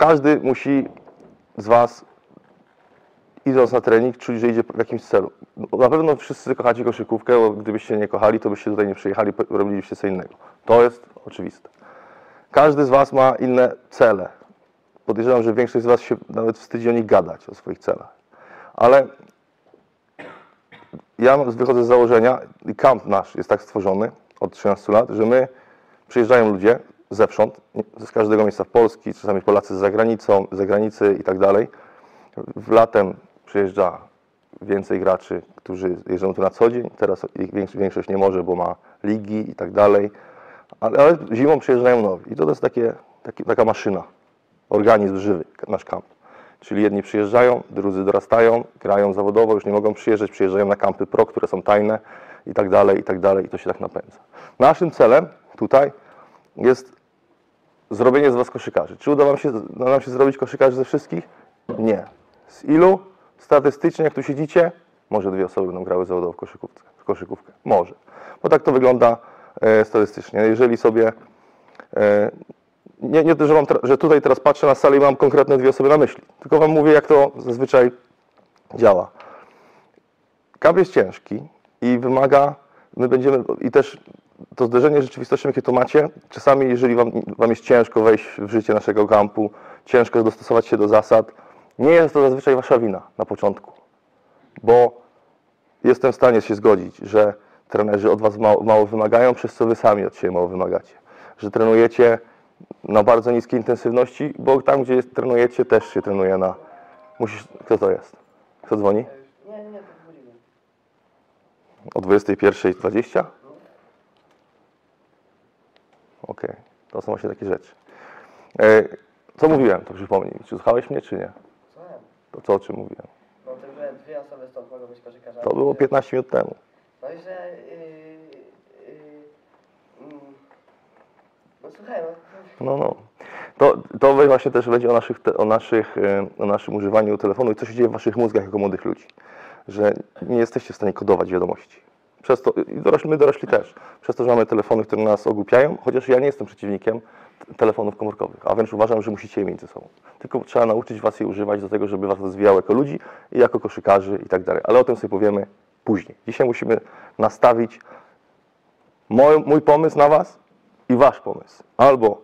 każdy musi z Was, idąc na trening, czuć, że idzie w jakimś celu. Na pewno wszyscy kochacie koszykówkę, bo gdybyście nie kochali, to byście tutaj nie przyjechali, robilibyście co innego. To jest oczywiste. Każdy z Was ma inne cele. Podejrzewam, że większość z Was się nawet wstydzi o nich gadać, o swoich celach. Ale ja wychodzę z założenia, i kamp nasz jest tak stworzony od 13 lat, że my przyjeżdżają ludzie zewsząd, z każdego miejsca w Polski, czasami Polacy z zagranicą, z zagranicy i tak dalej. Latem przyjeżdża więcej graczy, którzy jeżdżą tu na co dzień. Teraz większość, nie może, bo ma ligi i tak dalej. Ale, ale zimą przyjeżdżają nowi. I to jest takie, taki, taka maszyna, organizm żywy, nasz kamp. Czyli jedni przyjeżdżają, drudzy dorastają, grają zawodowo, już nie mogą przyjeżdżać, przyjeżdżają na kampy pro, które są tajne i tak dalej, i tak dalej. I to się tak napędza. Naszym celem tutaj jest zrobienie z Was koszykarzy. Czy uda się, nam się zrobić koszykarzy ze wszystkich? Nie. Z ilu? Statystycznie, jak tu siedzicie, może dwie osoby będą grały zawodowo w koszykówkę. W koszykówkę. Może. Bo tak to wygląda e, statystycznie. Jeżeli sobie... E, nie, nie że, mam, że tutaj teraz patrzę na salę i mam konkretne dwie osoby na myśli. Tylko Wam mówię, jak to zazwyczaj działa. Kamp jest ciężki i wymaga, my będziemy, i też to zderzenie z rzeczywistością, jakie to macie, czasami jeżeli wam, wam jest ciężko wejść w życie naszego kampu, ciężko dostosować się do zasad, nie jest to zazwyczaj wasza wina na początku, bo jestem w stanie się zgodzić, że trenerzy od was mało, mało wymagają, przez co wy sami od siebie mało wymagacie, że trenujecie na bardzo niskiej intensywności, bo tam, gdzie jest, trenujecie, też się trenuje na... Musisz... Kto to jest? Kto dzwoni? Nie, nie, nie, to wchodzimy. O 21.20? Okej, to są właśnie takie rzeczy. E, co mówiłem, to przypomnij mi. Czy słuchałeś mnie, czy nie? Ja? To co, o czym mówiłem? No to, że dwie osoby stąd mogą być koszykarzami. To było 15 minut temu. No i że... Yy, yy, no słuchaj, no... No, no. To, to właśnie też będzie o, naszych, o, naszych, e, o naszym używaniu telefonu i co się dzieje w waszych mózgach jako młodych ludzi. Że nie jesteście w stanie kodować wiadomości. Przez to, my dorośli też, przez to, że mamy telefony, które nas ogłupiają, chociaż ja nie jestem przeciwnikiem telefonów komórkowych, a wręcz uważam, że musicie je mieć ze sobą. Tylko trzeba nauczyć was je używać do tego, żeby was rozwijało jako ludzi i jako koszykarzy i tak dalej. Ale o tym sobie powiemy później. Dzisiaj musimy nastawić mój, mój pomysł na was i wasz pomysł. Albo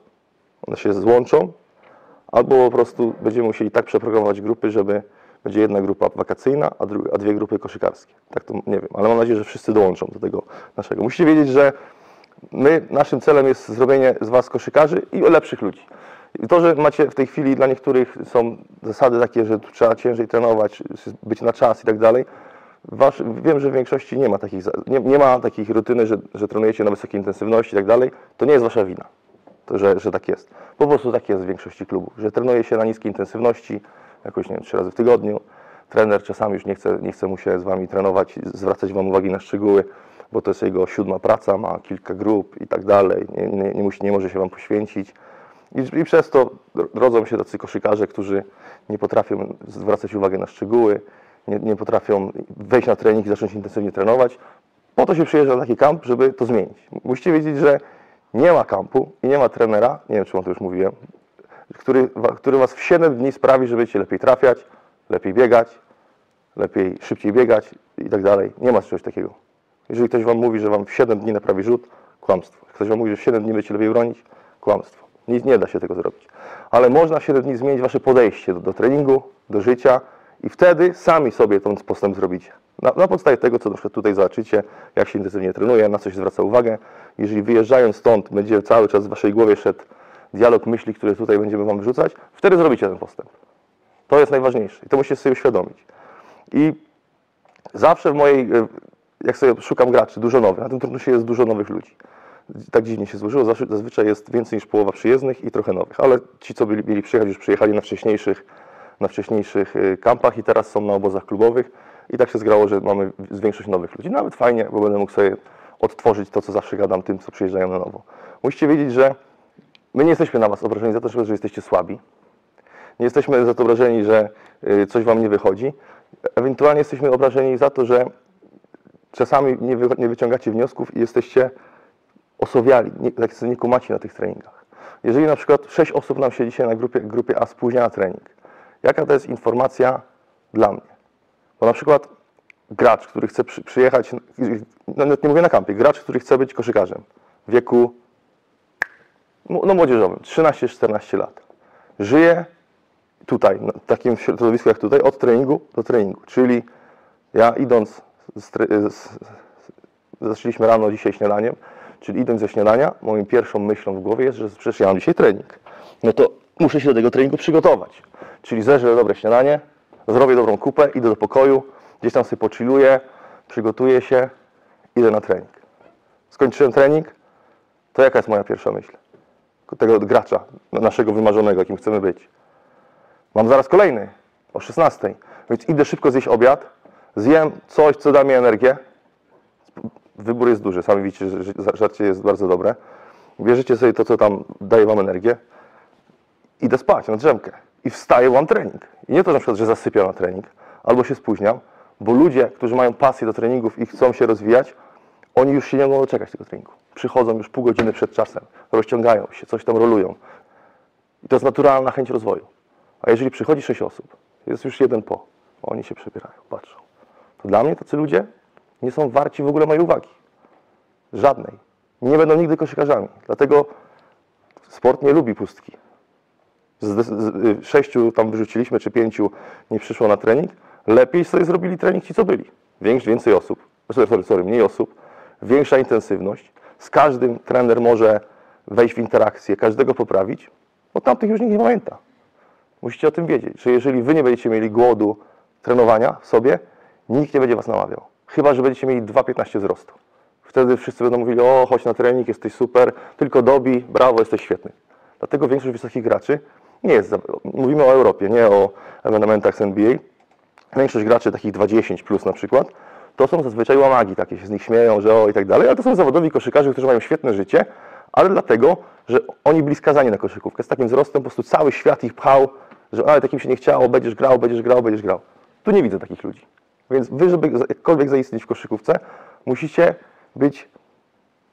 one się złączą, albo po prostu będziemy musieli tak przeprogramować grupy, żeby będzie jedna grupa wakacyjna, a, a dwie grupy koszykarskie. Tak to nie wiem, ale mam nadzieję, że wszyscy dołączą do tego naszego. Musicie wiedzieć, że my, naszym celem jest zrobienie z Was koszykarzy i lepszych ludzi. I to, że macie w tej chwili dla niektórych są zasady takie, że trzeba ciężej trenować, być na czas i tak dalej. Wasz, wiem, że w większości nie ma, takich, nie, nie ma takich rutyny, że, że trenujecie na wysokiej intensywności i tak dalej. To nie jest Wasza wina to, że, że tak jest. Po prostu tak jest w większości klubów, że trenuje się na niskiej intensywności, jakoś nie wiem, trzy razy w tygodniu. Trener czasami już nie chce, nie chce mu się z wami trenować, zwracać wam uwagi na szczegóły, bo to jest jego siódma praca, ma kilka grup i tak dalej. Nie, nie, nie, musi, nie może się wam poświęcić. I, I przez to rodzą się tacy koszykarze, którzy nie potrafią zwracać uwagi na szczegóły, nie, nie potrafią wejść na trening i zacząć intensywnie trenować. Po to się przyjeżdża na taki kamp, żeby to zmienić. Musicie wiedzieć, że nie ma kampu i nie ma trenera, nie wiem czy wam to już mówiłem, który, który was w 7 dni sprawi, że będziecie lepiej trafiać, lepiej biegać, lepiej, szybciej biegać i tak dalej. Nie ma czegoś takiego. Jeżeli ktoś wam mówi, że wam w 7 dni naprawi rzut, kłamstwo. Ktoś wam mówi, że w 7 dni będziecie lepiej bronić, kłamstwo. Nic nie da się tego zrobić. Ale można w 7 dni zmienić wasze podejście do, do treningu, do życia i wtedy sami sobie ten postęp zrobicie. Na, na podstawie tego, co na przykład tutaj zobaczycie, jak się intensywnie trenuje, na co się zwraca uwagę. Jeżeli wyjeżdżając stąd będzie cały czas w waszej głowie szedł dialog myśli, które tutaj będziemy wam wrzucać, wtedy zrobicie ten postęp. To jest najważniejsze i to musicie sobie uświadomić. I zawsze w mojej, e, jak sobie szukam graczy, dużo nowych, na tym turnusie jest dużo nowych ludzi. Tak dziwnie się złożyło, zazwyczaj jest więcej niż połowa przyjezdnych i trochę nowych, ale ci, co byli, mieli przyjechać, już przyjechali na wcześniejszych, na wcześniejszych e, kampach i teraz są na obozach klubowych i tak się zgrało, że mamy większość nowych ludzi. Nawet fajnie, bo będę mógł sobie odtworzyć to, co zawsze gadam tym, co przyjeżdżają na nowo. Musicie wiedzieć, że my nie jesteśmy na was obrażeni za to, że jesteście słabi. Nie jesteśmy za to obrażeni, że y, coś wam nie wychodzi. Ewentualnie jesteśmy obrażeni za to, że czasami nie, wy, nie wyciągacie wniosków i jesteście osowiali, nie, tak nie kumaci na tych treningach. Jeżeli na przykład 6 osób nam się dzisiaj na grupie, grupie A spóźnia na trening, jaka to jest informacja dla mnie? Bo na przykład gracz, który chce przy, przyjechać, no nawet nie mówię na kampie, gracz, który chce być koszykarzem w wieku no, młodzieżowym, 13-14 lat, żyje tutaj, w takim środowisku jak tutaj, od treningu do treningu. Czyli ja idąc, z, z, zaczęliśmy rano dzisiaj śniadaniem, czyli idąc ze śniadania, moją pierwszą myślą w głowie jest, że przecież ja mam dzisiaj trening. No to muszę się do tego treningu przygotować. Czyli zeżrę dobre śniadanie, zrobię dobrą kupę, idę do pokoju, gdzieś tam sobie pochilluję, przygotuję się, idę na trening. Skończyłem trening, to jaka jest moja pierwsza myśl? Tego gracza, naszego wymarzonego, jakim chcemy być. Mam zaraz kolejny, o 16. Więc idę szybko zjeść obiad, zjem coś, co da mi energię. Wybór jest duży, sami widzicie, że żarcie jest bardzo dobre. Bierzecie sobie to, co tam daje wam energię. Idę spać na drzemkę. I wstaję, mam trening. I nie to na przykład, że zasypiam na trening, albo się spóźniam, bo ludzie, którzy mają pasję do treningów i chcą się rozwijać, oni już się nie mogą doczekać tego treningu. Przychodzą już pół godziny przed czasem, rozciągają się, coś tam rolują. I to jest naturalna chęć rozwoju. A jeżeli przychodzi sześć osób, jest już jeden po, oni się przebierają, patrzą. To dla mnie tacy ludzie nie są warci w ogóle mojej uwagi. Żadnej. Nie będą nigdy koszykarzami. Dlatego sport nie lubi pustki. Z, z, z, sześciu tam wyrzuciliśmy, czy pięciu nie przyszło na trening. Lepiej sobie zrobili trening ci, co byli. Większy, więcej osób, sorry, sorry, mniej osób, większa intensywność. Z każdym trener może wejść w interakcję, każdego poprawić. No tamtych już nikt nie pamięta. Musicie o tym wiedzieć, że jeżeli wy nie będziecie mieli głodu trenowania w sobie, nikt nie będzie was namawiał. Chyba, że będziecie mieli 2,15 wzrostu. Wtedy wszyscy będą mówili, o chodź na trening, jesteś super, tylko dobi, brawo, jesteś świetny. Dlatego większość wysokich graczy nie jest, mówimy o Europie, nie o ewenementach z NBA. Większość graczy, takich 20 plus na przykład, to są zazwyczaj łamagi, takie się z nich śmieją, że o i tak dalej, ale to są zawodowi koszykarze, którzy mają świetne życie, ale dlatego, że oni byli skazani na koszykówkę. Z takim wzrostem po prostu cały świat ich pchał, że ale takim się nie chciało, będziesz grał, będziesz grał, będziesz grał. Tu nie widzę takich ludzi. Więc wy, żeby jakkolwiek zaistnieć w koszykówce, musicie być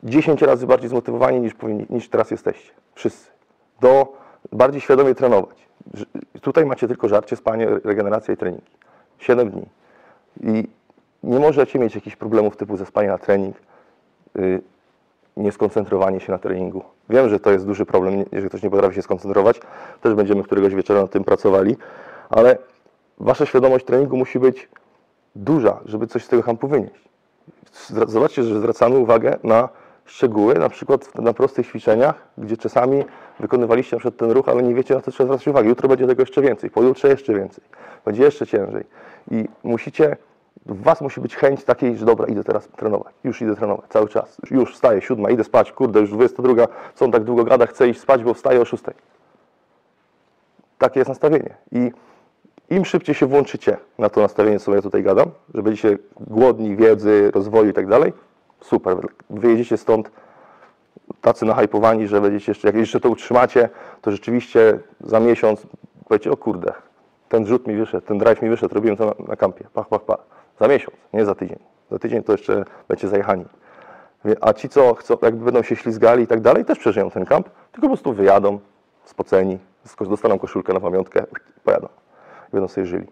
10 razy bardziej zmotywowani niż, powinni, niż teraz jesteście. Wszyscy. Do bardziej świadomie trenować. Tutaj macie tylko żarcie, spanie, regeneracja i treningi. 7 dni. I nie możecie mieć jakichś problemów typu zespanie na trening, y, nieskoncentrowanie się na treningu. Wiem, że to jest duży problem, jeżeli ktoś nie potrafi się skoncentrować. Też będziemy któregoś wieczora nad tym pracowali, ale wasza świadomość treningu musi być duża, żeby coś z tego kampu wynieść. Zobaczcie, że zwracamy uwagę na szczegóły, na przykład na prostych ćwiczeniach, gdzie czasami wykonywaliście przykład ten ruch, ale nie wiecie na co trzeba zwracać uwagę. Jutro będzie tego jeszcze więcej, pojutrze jeszcze więcej, będzie jeszcze ciężej. I musicie, w was musi być chęć takiej, że dobra, idę teraz trenować, już idę trenować, cały czas. Już wstaję, siódma, idę spać, kurde, już 22, co on tak długo gada, chcę iść spać, bo wstaję o szóstej. Takie jest nastawienie. I im szybciej się włączycie na to nastawienie, co ja tutaj gadam, że będziecie głodni wiedzy, rozwoju i tak dalej, super. Wyjedziecie stąd tacy nahypowani, że będziecie jeszcze, jak jeszcze to utrzymacie, to rzeczywiście za miesiąc powiecie, o kurde, ten rzut mi wyszedł, ten drive mi wyszedł, robiłem to na, na kampie, pach, pach, pach. Za miesiąc, nie za tydzień. Za tydzień to jeszcze będziecie zajechani. A ci, co chcą, jakby będą się ślizgali i tak dalej, też przeżyją ten kamp, tylko po prostu wyjadą, spoceni, dostaną koszulkę na pamiątkę, pojadą i będą sobie żyli.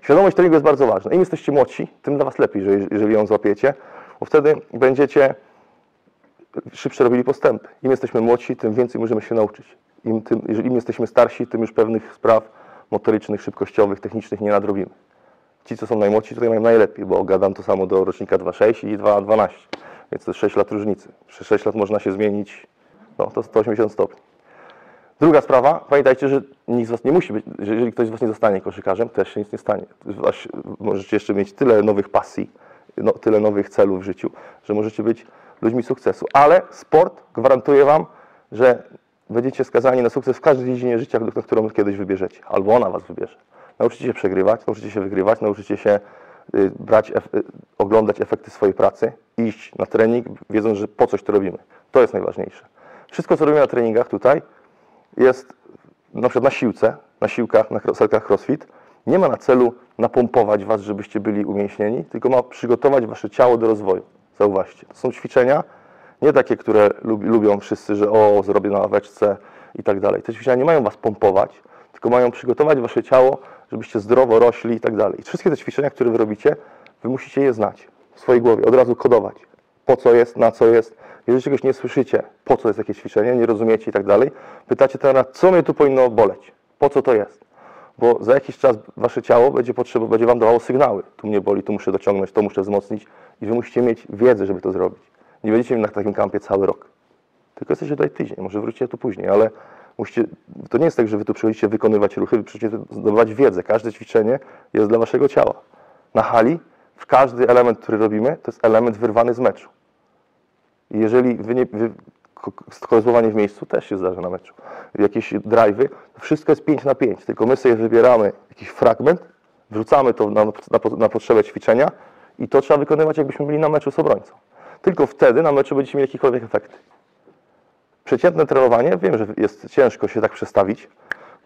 Świadomość treningu jest bardzo ważna. Im jesteście młodsi, tym dla Was lepiej, że jeżeli ją złapiecie, bo wtedy będziecie szybsze robili postępy. Im jesteśmy młodsi, tym więcej możemy się nauczyć. Im, tym, jeżeli im jesteśmy starsi, tym już pewnych spraw motorycznych, szybkościowych, technicznych nie nadrobimy. Ci, co są najmłodsi, tutaj mają najlepiej, bo gadam to samo do rocznika 2.6 i 2.12, więc to jest 6 lat różnicy. Przez 6 lat można się zmienić, no to 180 stopni. Druga sprawa, pamiętajcie, że nikt z Was nie musi być, że jeżeli ktoś z Was nie zostanie koszykarzem, też się nic nie stanie. Możecie jeszcze mieć tyle nowych pasji, no, tyle nowych celów w życiu, że możecie być ludźmi sukcesu. Ale sport gwarantuje Wam, że będziecie skazani na sukces w każdej dziedzinie życia, którą kiedyś wybierzecie, albo ona Was wybierze. Nauczycie się przegrywać, nauczycie się wygrywać, nauczycie się y, brać, y, oglądać efekty swojej pracy, iść na trening, wiedząc, że po coś to robimy. To jest najważniejsze. Wszystko, co robimy na treningach tutaj, jest na przykład na siłce, na siłkach, na salkach crossfit, nie ma na celu napompować was, żebyście byli umięśnieni, tylko ma przygotować wasze ciało do rozwoju. Zauważcie, to są ćwiczenia Nie takie, które lubi, lubią wszyscy, że o, zrobię na ławeczce i tak dalej. Te ćwiczenia nie mają was pompować, tylko mają przygotować wasze ciało, żebyście zdrowo rośli i tak dalej. I wszystkie te ćwiczenia, które wy robicie, wy musicie je znać w swojej głowie, od razu kodować. Po co jest, na co jest. Jeżeli czegoś nie słyszycie, po co jest jakieś ćwiczenie, nie rozumiecie i tak dalej, pytacie trenera, co mnie tu powinno boleć, po co to jest. Bo za jakiś czas wasze ciało będzie, potrzeba, będzie wam dawało sygnały. Tu mnie boli, tu muszę dociągnąć, to muszę wzmocnić. I wy musicie mieć wiedzę, żeby to zrobić. Nie będziecie na takim kampie cały rok. Tylko jesteście tutaj tydzień, może wrócicie tu później, ale musicie, to nie jest tak, że wy tu przychodzicie wykonywać ruchy, wy przychodzicie zdobywać wiedzę. Każde ćwiczenie jest dla waszego ciała. Na hali w każdy element, który robimy, to jest element wyrwany z meczu. I jeżeli wy nie, wy, w miejscu też się zdarza na meczu. Jakieś drive'y, wszystko jest 5 na 5, tylko my sobie wybieramy jakiś fragment, wrzucamy to na, na, na potrzebę ćwiczenia i to trzeba wykonywać, jakbyśmy byli na meczu z obrońcą. Tylko wtedy na meczu będziecie mieli jakiekolwiek efekty. Przeciętne trenowanie, wiem, że jest ciężko się tak przestawić,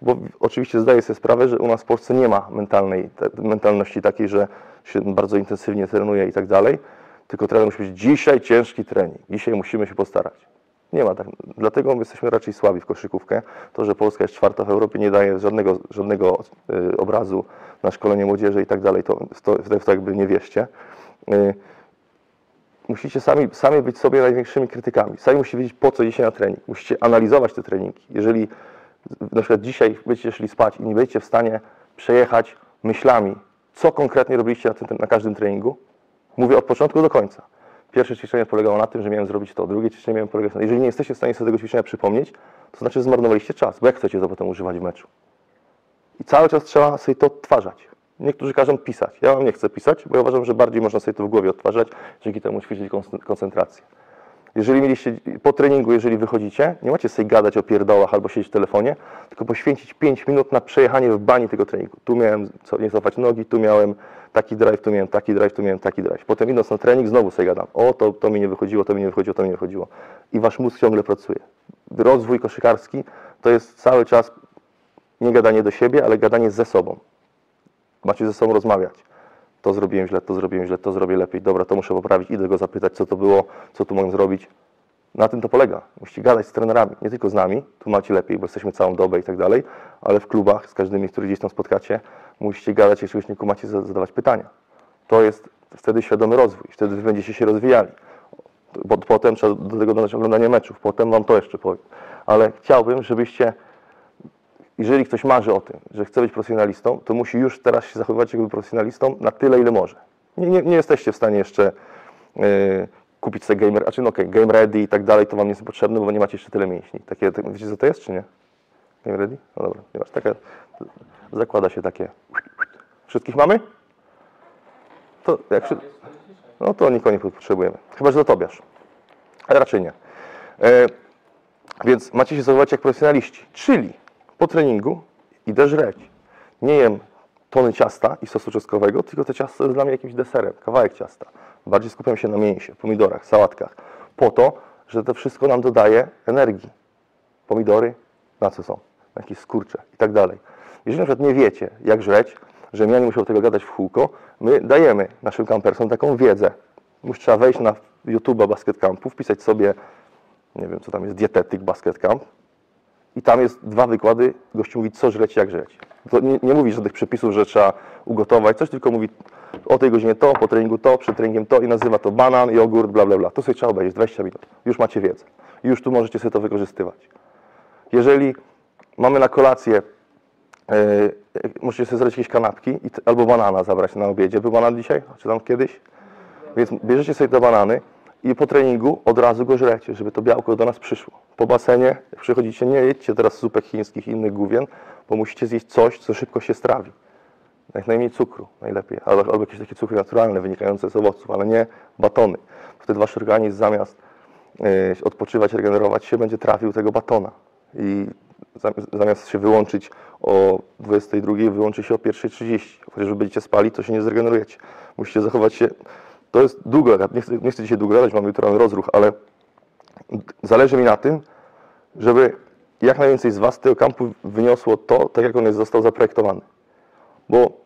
bo oczywiście zdaję sobie sprawę, że u nas w Polsce nie ma mentalnej, te, mentalności takiej, że się bardzo intensywnie trenuje i tak dalej, tylko trener musi być dzisiaj ciężki trening, dzisiaj musimy się postarać. Nie ma tak. Dlatego my jesteśmy raczej słabi w koszykówkę. To, że Polska jest czwarta w Europie, nie daje żadnego, żadnego y, obrazu na szkolenie młodzieży i tak dalej. To, to, to jakby nie wierzcie. Musicie sami, sami być sobie największymi krytykami. Sami musicie wiedzieć, po co dzisiaj na trening. Musicie analizować te treningi. Jeżeli na przykład dzisiaj będziecie szli spać i nie będziecie w stanie przejechać myślami, co konkretnie robiliście na, tym, na każdym treningu, mówię od początku do końca. Pierwsze ćwiczenie polegało na tym, że miałem zrobić to, drugie ćwiczenie miałem polegać na tym. Jeżeli nie jesteście w stanie sobie tego ćwiczenia przypomnieć, to znaczy, że zmarnowaliście czas, bo jak chcecie to potem używać w meczu? I cały czas trzeba sobie to odtwarzać. Niektórzy każą pisać. Ja nie chcę pisać, bo ja uważam, że bardziej można sobie to w głowie odtwarzać, dzięki temu ćwiczyć koncentrację. Jeżeli mieliście po treningu, jeżeli wychodzicie, nie macie sobie gadać o pierdołach albo siedzieć w telefonie, tylko poświęcić 5 minut na przejechanie w bani tego treningu. Tu miałem co, nie cofać nogi, tu miałem taki drive, tu miałem taki drive, tu miałem taki drive. Potem idąc na trening znowu sobie gadam. O, to, to mi nie wychodziło, to mi nie wychodziło, to mi nie wychodziło. I wasz mózg ciągle pracuje. Rozwój koszykarski to jest cały czas nie gadanie do siebie, ale gadanie ze sobą. Macie ze sobą rozmawiać. To zrobiłem źle, to zrobiłem źle, to zrobię lepiej. Dobra, to muszę poprawić, idę go zapytać, co to było, co tu mogę zrobić. Na tym to polega. Musicie gadać z trenerami, nie tylko z nami, tu macie lepiej, bo jesteśmy całą dobę i tak dalej, ale w klubach, z każdymi, których gdzieś tam spotkacie, musicie gadać, jeśli nie macie zadawać pytania. To jest wtedy świadomy rozwój, wtedy wy będziecie się rozwijali. Potem trzeba do tego dodać oglądanie meczów, potem wam to jeszcze powiem. Ale chciałbym, żebyście jeżeli ktoś marzy o tym, że chce być profesjonalistą, to musi już teraz się zachowywać jakby profesjonalistą na tyle, ile może. Nie, nie, nie jesteście w stanie jeszcze yy, kupić sobie gamer, a czy no okay, game ready i tak dalej, to wam nie jest potrzebne, bo nie macie jeszcze tyle mięśni. Takie, tak, wiecie co to jest, czy nie? Game ready? No dobra, nie masz. Takie, zakłada się takie. Wszystkich mamy? To jak No to nikogo nie potrzebujemy. Chyba, że to Tobiasz. Ale raczej nie. E, więc macie się zachowywać jak profesjonaliści. Czyli po treningu idę żreć. Nie jem tony ciasta i sosu czosnkowego, tylko to ciasto jest dla mnie jakimś deserem, kawałek ciasta. Bardziej skupiam się na mięsie, pomidorach, sałatkach. Po to, że to wszystko nam dodaje energii. Pomidory na co są? Na jakieś skurcze i tak dalej. Jeżeli na przykład nie wiecie, jak żreć, że ja nie musiał tego gadać w kółko, my dajemy naszym kampersom taką wiedzę. Już trzeba wejść na YouTube'a Basket Campu, wpisać sobie, nie wiem co tam jest, dietetyk Basket Camp i tam jest dwa wykłady, gościu mówi co żreć, jak żreć. To nie, nie mówi żadnych przepisów, że trzeba ugotować coś, tylko mówi o tej godzinie to, po treningu to, przed treningiem to i nazywa to banan, jogurt, bla bla bla. To sobie trzeba obejrzeć, 20 minut. Już macie wiedzę. Już tu możecie sobie to wykorzystywać. Jeżeli mamy na kolację, yy, możecie sobie zrobić jakieś kanapki albo banana zabrać na obiedzie. Był banan dzisiaj? Czy tam kiedyś? Więc bierzecie sobie te banany i po treningu od razu go żrecie, żeby to białko do nas przyszło. Po basenie, jak przychodzicie, nie jedźcie teraz zupek chińskich i innych główien, bo musicie zjeść coś, co szybko się strawi. Jak najmniej cukru, najlepiej. Albo, albo jakieś takie cukry naturalne, wynikające z owoców, ale nie batony. Wtedy wasz organizm zamiast y, odpoczywać, regenerować się, będzie trafił tego batona. I zamiast się wyłączyć o 22, wyłączy się o 1.30. Chociaż wy będziecie spali, to się nie zregenerujecie. Musicie zachować się. To jest długo, nie chcę, nie chcę dzisiaj długo gadać, mamy jutro rozruch, ale zależy mi na tym, żeby jak najwięcej z Was z tego kampu wyniosło to, tak jak on jest został zaprojektowany. Bo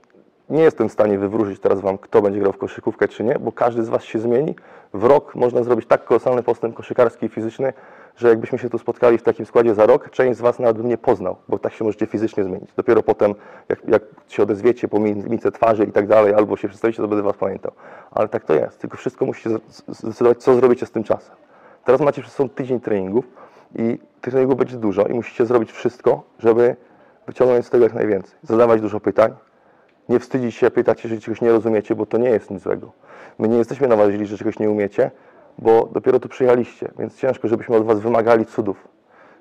nie jestem w stanie wywróżyć teraz Wam, kto będzie grał w koszykówkę czy nie, bo każdy z Was się zmieni. W rok można zrobić tak kolosalny postęp koszykarski i fizyczny, że jakbyśmy się tu spotkali w takim składzie za rok, część z Was nawet bym nie poznał, bo tak się możecie fizycznie zmienić. Dopiero potem, jak, jak się odezwiecie po mimice twarzy i tak dalej, albo się przedstawicie, to będę Was pamiętał. Ale tak to jest, tylko wszystko musicie zdecydować, co zrobicie z tym czasem. Teraz macie przed sobą tydzień treningów i tych treningów będzie dużo i musicie zrobić wszystko, żeby wyciągnąć z tego jak najwięcej. Zadawać dużo pytań, nie wstydzić się pytać, jeżeli czegoś nie rozumiecie, bo to nie jest nic złego. My nie jesteśmy na że czegoś nie umiecie, bo dopiero tu przyjechaliście, więc ciężko, żebyśmy od was wymagali cudów.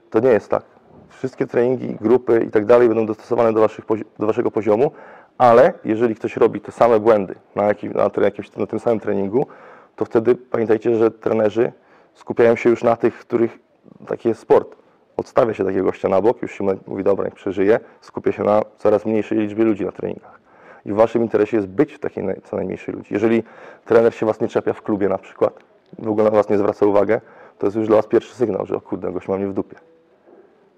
To nie jest tak. Wszystkie treningi, grupy i tak dalej będą dostosowane do, waszych, do waszego poziomu, ale jeżeli ktoś robi te same błędy na, jakim, na, jakimś, na tym samym treningu, to wtedy pamiętajcie, że trenerzy skupiają się już na tych, których taki jest sport. Odstawia się takiego gościa na bok, już się mówi, dobra, niech przeżyje, skupia się na coraz mniejszej liczbie ludzi na treningach i w waszym interesie jest być w takiej co najmniejszej ludzi. Jeżeli trener się was nie czepia w klubie na przykład, w ogóle na was nie zwraca uwagę, to jest już dla was pierwszy sygnał, że o kurde, gość ma mnie w dupie.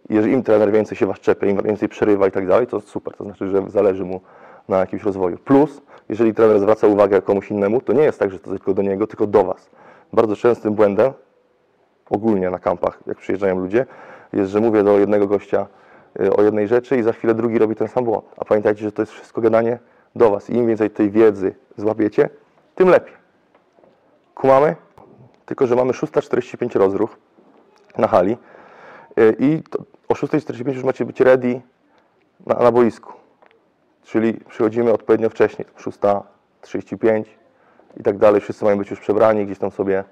Jeżeli im trener więcej się was czepia, im więcej przerywa i tak dalej, to super, to znaczy, że zależy mu na jakimś rozwoju. Plus, jeżeli trener zwraca uwagę komuś innemu, to nie jest tak, że to tylko do niego, tylko do was. Bardzo częstym błędem, ogólnie na kampach, jak przyjeżdżają ludzie, jest, że mówię do jednego gościa y, o jednej rzeczy i za chwilę drugi robi ten sam błąd. A pamiętajcie, że to jest wszystko gadanie do Was. Im więcej tej wiedzy złapiecie, tym lepiej. Kumamy? Tylko, że mamy 6.45 rozruch na hali y, i o 6.45 już macie być ready na, na boisku. Czyli przychodzimy odpowiednio wcześniej, 6.35 i tak dalej. Wszyscy mają być już przebrani, gdzieś tam sobie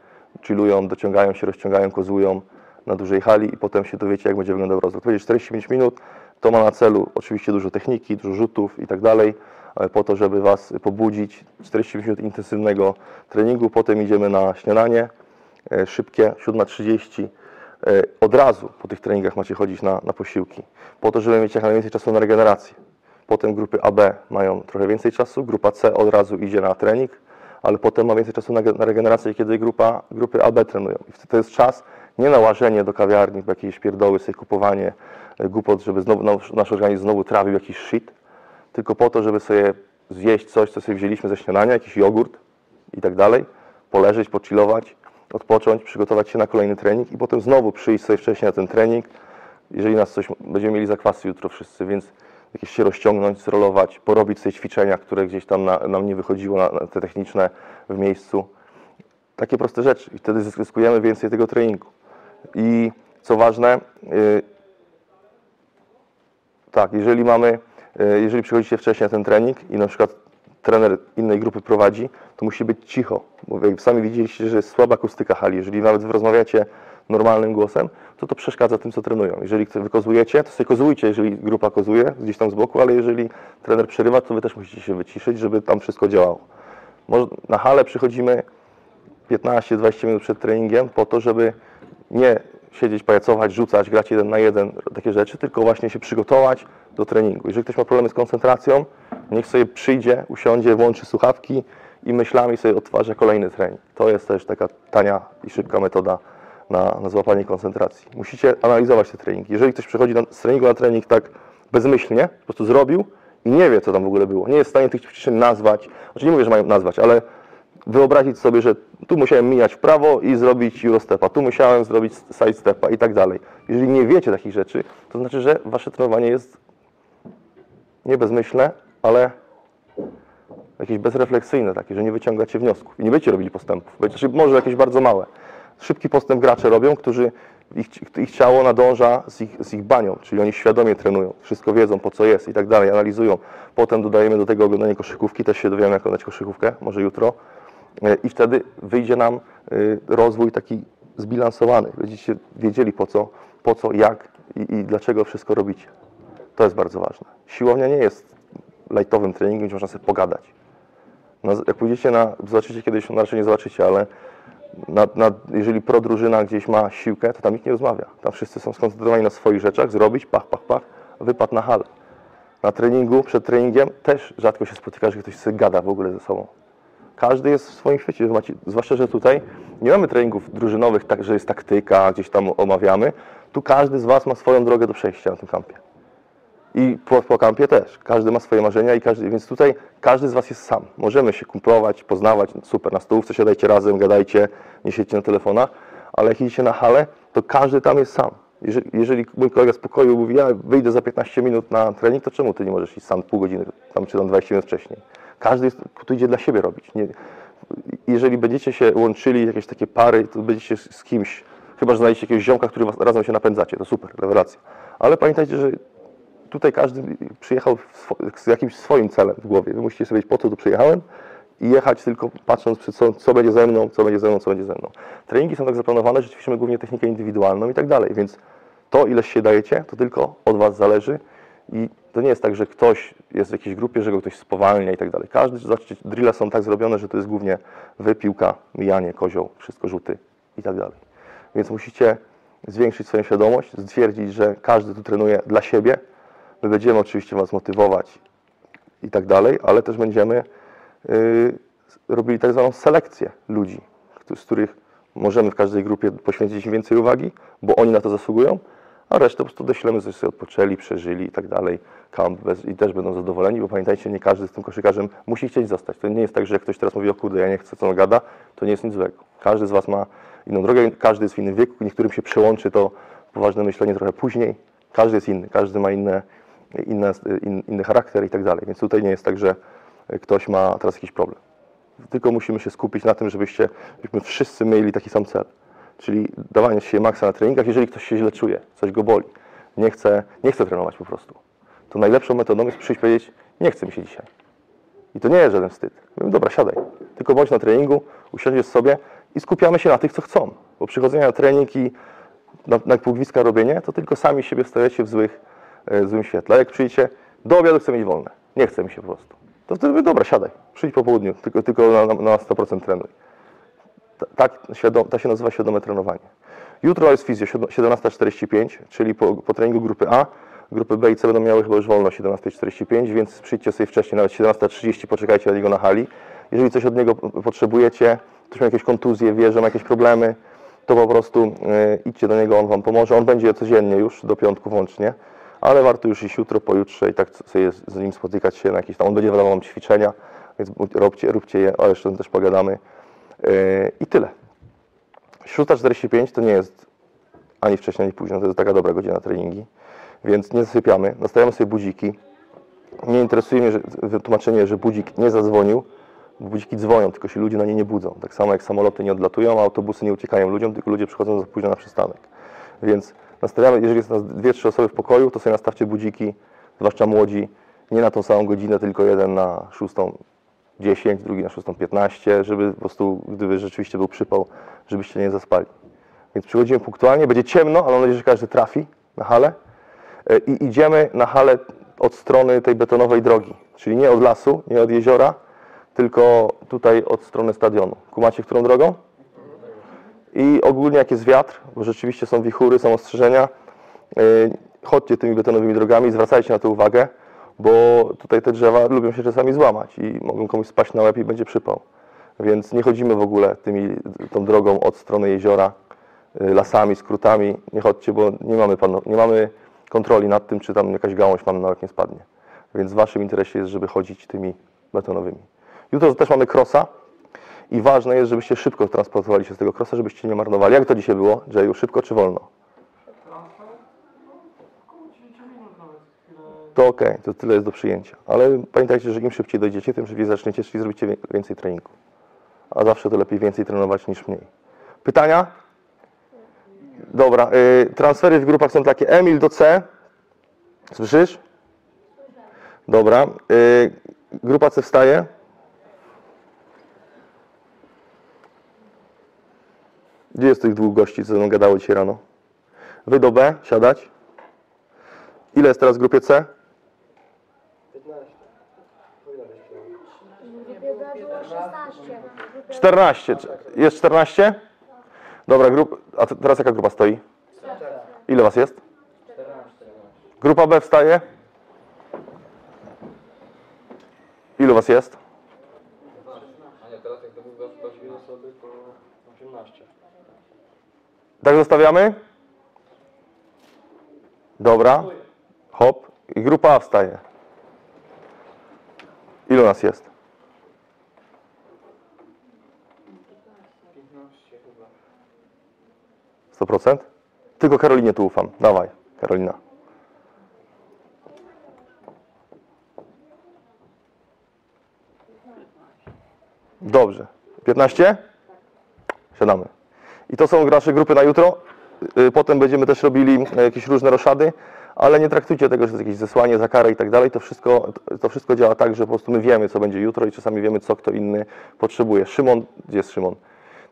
chillują, dociągają się, rozciągają, kozują na dużej hali i potem się dowiecie, jak będzie wyglądał rozruch. To będzie 45 minut, to ma na celu oczywiście dużo techniki, dużo rzutów i tak dalej, po to, żeby Was pobudzić. 40 minut intensywnego treningu, potem idziemy na śniadanie e, szybkie, 7.30. E, od razu po tych treningach macie chodzić na, na posiłki, po to, żeby mieć jak najwięcej czasu na regenerację. Potem grupy AB mają trochę więcej czasu, grupa C od razu idzie na trening, ale potem ma więcej czasu na, na regenerację, kiedy grupa, grupy AB trenują. I to jest czas nie na łażenie do kawiarni, jakieś pierdoły, sobie kupowanie e, głupot, żeby znowu, nasz organizm znowu trawił jakiś shit, tylko po to, żeby sobie zjeść coś, co sobie wzięliśmy ze śniadania, jakiś jogurt i tak dalej, poleżeć, pochillować, odpocząć, przygotować się na kolejny trening i potem znowu przyjść sobie wcześniej na ten trening, jeżeli nas coś, będziemy mieli zakwasy jutro wszyscy, więc jakieś się rozciągnąć, zrolować, porobić sobie ćwiczenia, które gdzieś tam na, nam nie wychodziło, na, na te techniczne w miejscu. Takie proste rzeczy i wtedy zyskujemy więcej tego treningu. I co ważne, yy, tak, jeżeli mamy jeżeli przychodzicie wcześniej na ten trening i na przykład trener innej grupy prowadzi, to musi być cicho, bo jak sami widzieliście, że jest słaba akustyka hali. Jeżeli nawet rozmawiacie normalnym głosem, to to przeszkadza tym, co trenują. Jeżeli wykozujecie, to sobie kozujcie, jeżeli grupa kozuje gdzieś tam z boku, ale jeżeli trener przerywa, to wy też musicie się wyciszyć, żeby tam wszystko działało. Na halę przychodzimy 15-20 minut przed treningiem po to, żeby nie siedzieć, pajacować, rzucać, grać jeden na jeden, takie rzeczy, tylko właśnie się przygotować do treningu. Jeżeli ktoś ma problemy z koncentracją, niech sobie przyjdzie, usiądzie, włączy słuchawki i myślami sobie odtwarza kolejny trening. To jest też taka tania i szybka metoda na, na złapanie koncentracji. Musicie analizować te treningi. Jeżeli ktoś przychodzi na, z treningu na trening tak bezmyślnie, po prostu zrobił i nie wie, co tam w ogóle było, nie jest w stanie tych ćwiczeń nazwać, znaczy nie mówię, że mają nazwać, ale wyobrazić sobie, że tu musiałem mijać w prawo i zrobić Eurostepa, tu musiałem zrobić sidestepa i tak dalej. Jeżeli nie wiecie takich rzeczy, to znaczy, że wasze trenowanie jest nie bezmyślne, ale jakieś bezrefleksyjne takie, że nie wyciągacie wniosków i nie będziecie robili postępów. Znaczy, może jakieś bardzo małe. Szybki postęp gracze robią, którzy ich, ich ciało nadąża z ich, z ich banią, czyli oni świadomie trenują, wszystko wiedzą po co jest i tak dalej, analizują. Potem dodajemy do tego oglądanie koszykówki, też się dowiemy jak oglądać koszykówkę, może jutro. E, I wtedy wyjdzie nam e, rozwój taki zbilansowany. Będziecie wiedzieli po co, po co jak i, i dlaczego wszystko robicie. To jest bardzo ważne. Siłownia nie jest lajtowym treningiem, gdzie można sobie pogadać. No, jak pójdziecie na, zobaczycie kiedyś, no raczej nie zobaczycie, ale na, na, jeżeli pro drużyna gdzieś ma siłkę, to tam nikt nie rozmawia. Tam wszyscy są skoncentrowani na swoich rzeczach, zrobić, pach, pach, pach, wypad na hal. Na treningu, przed treningiem też rzadko się spotyka, że ktoś sobie gada w ogóle ze sobą. Każdy jest w swoim świecie, zwłaszcza, że tutaj nie mamy treningów drużynowych, tak, że jest taktyka, gdzieś tam omawiamy. Tu każdy z Was ma swoją drogę do przejścia na tym kampie. I po, po kampie też. Każdy ma swoje marzenia i każdy, więc tutaj każdy z Was jest sam. Możemy się kumplować, poznawać, super, na stołówce siadajcie razem, gadajcie, nie siedźcie na telefonach, ale jak idziecie na halę, to każdy tam jest sam. Jeżeli, jeżeli mój kolega z pokoju mówi, ja wyjdę za 15 minut na trening, to czemu Ty nie możesz iść sam pół godziny, tam czy tam 20 minut wcześniej? Każdy jest, tu idzie dla siebie robić. Nie, jeżeli będziecie się łączyli, jakieś takie pary, to będziecie z kimś, chyba że znajdziecie jakiegoś ziomka, który razem się napędzacie, to super, rewelacja. Ale pamiętajcie, że tutaj każdy przyjechał z jakimś swoim celem w głowie. Wy musicie sobie wiedzieć, po co tu przyjechałem i jechać tylko patrząc, co, będzie ze mną, co będzie ze mną, co będzie ze mną. Treningi są tak zaplanowane, że ćwiczymy głównie technikę indywidualną i tak dalej, więc to, ile się dajecie, to tylko od Was zależy i to nie jest tak, że ktoś jest w jakiejś grupie, że go ktoś spowalnia i tak dalej. Każdy, zobaczcie, drille są tak zrobione, że to jest głównie wy, piłka, mijanie, kozioł, wszystko rzuty i tak dalej. Więc musicie zwiększyć swoją świadomość, stwierdzić, że każdy tu trenuje dla siebie. My będziemy oczywiście Was motywować i tak dalej, ale też będziemy y, robili tak zwaną selekcję ludzi, z których możemy w każdej grupie poświęcić im więcej uwagi, bo oni na to zasługują, a resztę po prostu doślemy, żeby sobie odpoczęli, przeżyli i tak dalej, kamp bez, i też będą zadowoleni, bo pamiętajcie, nie każdy z tym koszykarzem musi chcieć zostać. To nie jest tak, że ktoś teraz mówi, o kurde, ja nie chcę, co on gada, to nie jest nic złego. Każdy z Was ma inną drogę, każdy jest w innym wieku, niektórym się przełączy to poważne myślenie trochę później, każdy jest inny, każdy ma inne, inne, in, inny charakter i tak dalej, więc tutaj nie jest tak, że ktoś ma teraz jakiś problem. Tylko musimy się skupić na tym, żebyście, żebyśmy wszyscy mieli taki sam cel. Czyli dawanie się maksa na treningach, jeżeli ktoś się źle czuje, coś go boli, nie chce, nie chce trenować po prostu. To najlepszą metodą jest przyjść i powiedzieć, nie chce mi się dzisiaj. I to nie jest żaden wstyd. Mówię, dobra, siadaj. Tylko bądź na treningu, usiądziesz sobie i skupiamy się na tych, co chcą. Bo przychodzenie na trening i na, na robienie, to tylko sami siebie stawiacie w złych, złym świetle. Jak przyjdziecie, do obiadu chcę mieć wolne. Nie chce mi się po prostu. To wtedy dobra, siadaj. Przyjdź po południu, tylko, tylko na, na, na 100% trenuj. Ta- Tak, to się nazywa świadome trenowanie. Jutro jest fizjo, siedem- 17.45, czyli po, po treningu grupy A. Grupy B i C będą miały chyba już wolno o 17.45, więc przyjdźcie sobie wcześniej, nawet 17.30, poczekajcie na niego na hali. Jeżeli coś od niego potrzebujecie, ktoś ma jakieś kontuzje, wie, że ma jakieś problemy, to po prostu e, idźcie do niego, on Wam pomoże. On będzie codziennie już, do piątku włącznie, ale warto już iść jutro, pojutrze i tak sobie z nim spotykać się na jakieś tam, on będzie dawał Wam ćwiczenia, więc róbcie, róbcie je, o jeszcze też pogadamy. E, I tyle. Śróda 45 to nie jest ani wcześniej, ani późno, to jest taka dobra godzina na treningi, więc nie zasypiamy, nastawiamy sobie budziki. Nie interesuje mnie że, wytłumaczenie, że budzik nie zadzwonił, bo budziki dzwonią, tylko się ludzie na nie nie budzą. Tak samo jak samoloty nie odlatują, a autobusy nie uciekają ludziom, tylko ludzie przychodzą za późno na przystanek. Więc nastawiamy, jeżeli jest nas dwie, trzy osoby w pokoju, to sobie nastawcie budziki, zwłaszcza młodzi, nie na tą samą godzinę, tylko jeden na 6.10, drugi na 6.15, żeby po prostu, gdyby rzeczywiście był przypał, żebyście nie zaspali. Więc przychodzimy punktualnie, będzie ciemno, ale mam nadzieję, że każdy trafi na halę. E, I idziemy na halę od strony tej betonowej drogi, czyli nie od lasu, nie od jeziora, tylko tutaj od strony stadionu. Kumacie, którą drogą? I ogólnie jak jest wiatr, bo rzeczywiście są wichury, są ostrzeżenia, yy, chodźcie tymi betonowymi drogami, zwracajcie na to uwagę, bo tutaj te drzewa lubią się czasami złamać i mogą komuś spaść na łeb i będzie przypał. Więc nie chodzimy w ogóle tymi, tą drogą od strony jeziora, yy, lasami, skrótami. Nie chodźcie, bo nie mamy, panu, nie mamy kontroli nad tym, czy tam jakaś gałąź Wam na nie spadnie. Więc w Waszym interesie jest, żeby chodzić tymi betonowymi. Jutro też mamy krosa i ważne jest, żebyście szybko transportowali się z tego krosa, żebyście nie marnowali. Jak to dzisiaj było, Jayu? Szybko czy wolno? Około 10 minut nawet chwilę. To okej, to tyle jest do przyjęcia. Ale pamiętajcie, że im szybciej dojdziecie, tym szybciej zaczniecie, czyli zrobicie więcej treningu. A zawsze to lepiej więcej trenować niż mniej. Pytania? Dobra, y, transfery w grupach są takie. Emil do C. Słyszysz? Dobra. Y, grupa C wstaje. Gdzie jest tych dwóch gości, co ze mną gadało dzisiaj rano? Wy do B, siadać. Ile jest teraz w grupie C? 15. Powinno być W grupie B było 16. W grupie 14. Czy- Jest 14? Dobra, grup... a te- teraz jaka grupa stoi? Ile was jest? 14. Grupa B wstaje. Ilu was jest? A nie, teraz jak to mówisz, to dwie osoby, to 18. Tak zostawiamy? Dobra. Hop. I grupa A wstaje. Ilu nas jest? 15 chyba. 100%? Tylko Karolinie tu ufam. Dawaj, Karolina. Dobrze. 15? Siadamy. I to są nasze grupy na jutro. Y, Potem będziemy też robili e, jakieś różne roszady, ale nie traktujcie tego, że to jest jakieś zesłanie za karę i tak dalej. To wszystko, to wszystko działa tak, że po prostu my wiemy, co będzie jutro i czasami wiemy, co kto inny potrzebuje. Szymon, gdzie jest Szymon?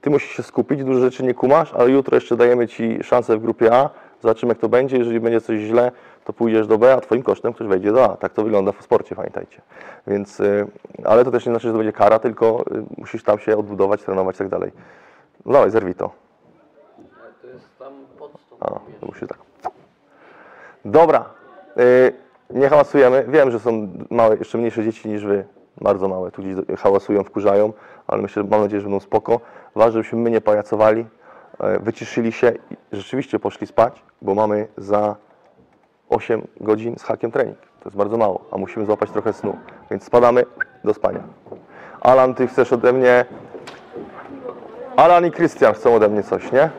Ty musisz się skupić, dużo rzeczy nie kumasz, ale jutro jeszcze dajemy Ci szansę w grupie A. Zobaczymy, jak to będzie. Jeżeli będzie coś źle, to pójdziesz do B, a Twoim kosztem ktoś wejdzie do A. Tak to wygląda w sporcie, pamiętajcie. Więc, y, ale to też nie znaczy, że to będzie kara, tylko y, musisz tam się odbudować, trenować i tak dalej. No dawaj, zerwij to. To jest tam podstąd. A, to musi tak. Dobra. Y, nie hałasujemy. Wiem, że są małe, jeszcze mniejsze dzieci niż wy. Bardzo małe. Tu gdzieś hałasują, wkurzają, ale myślę, mam nadzieję, że będą spoko. Ważne, żebyśmy my nie pajacowali, wyciszyli się i rzeczywiście poszli spać, bo mamy za 8 godzin z hakiem trening. To jest bardzo mało, a musimy złapać trochę snu. Więc spadamy do spania. Alan, ty chcesz ode mnie... Alan i Krystian chcą ode mnie coś, nie?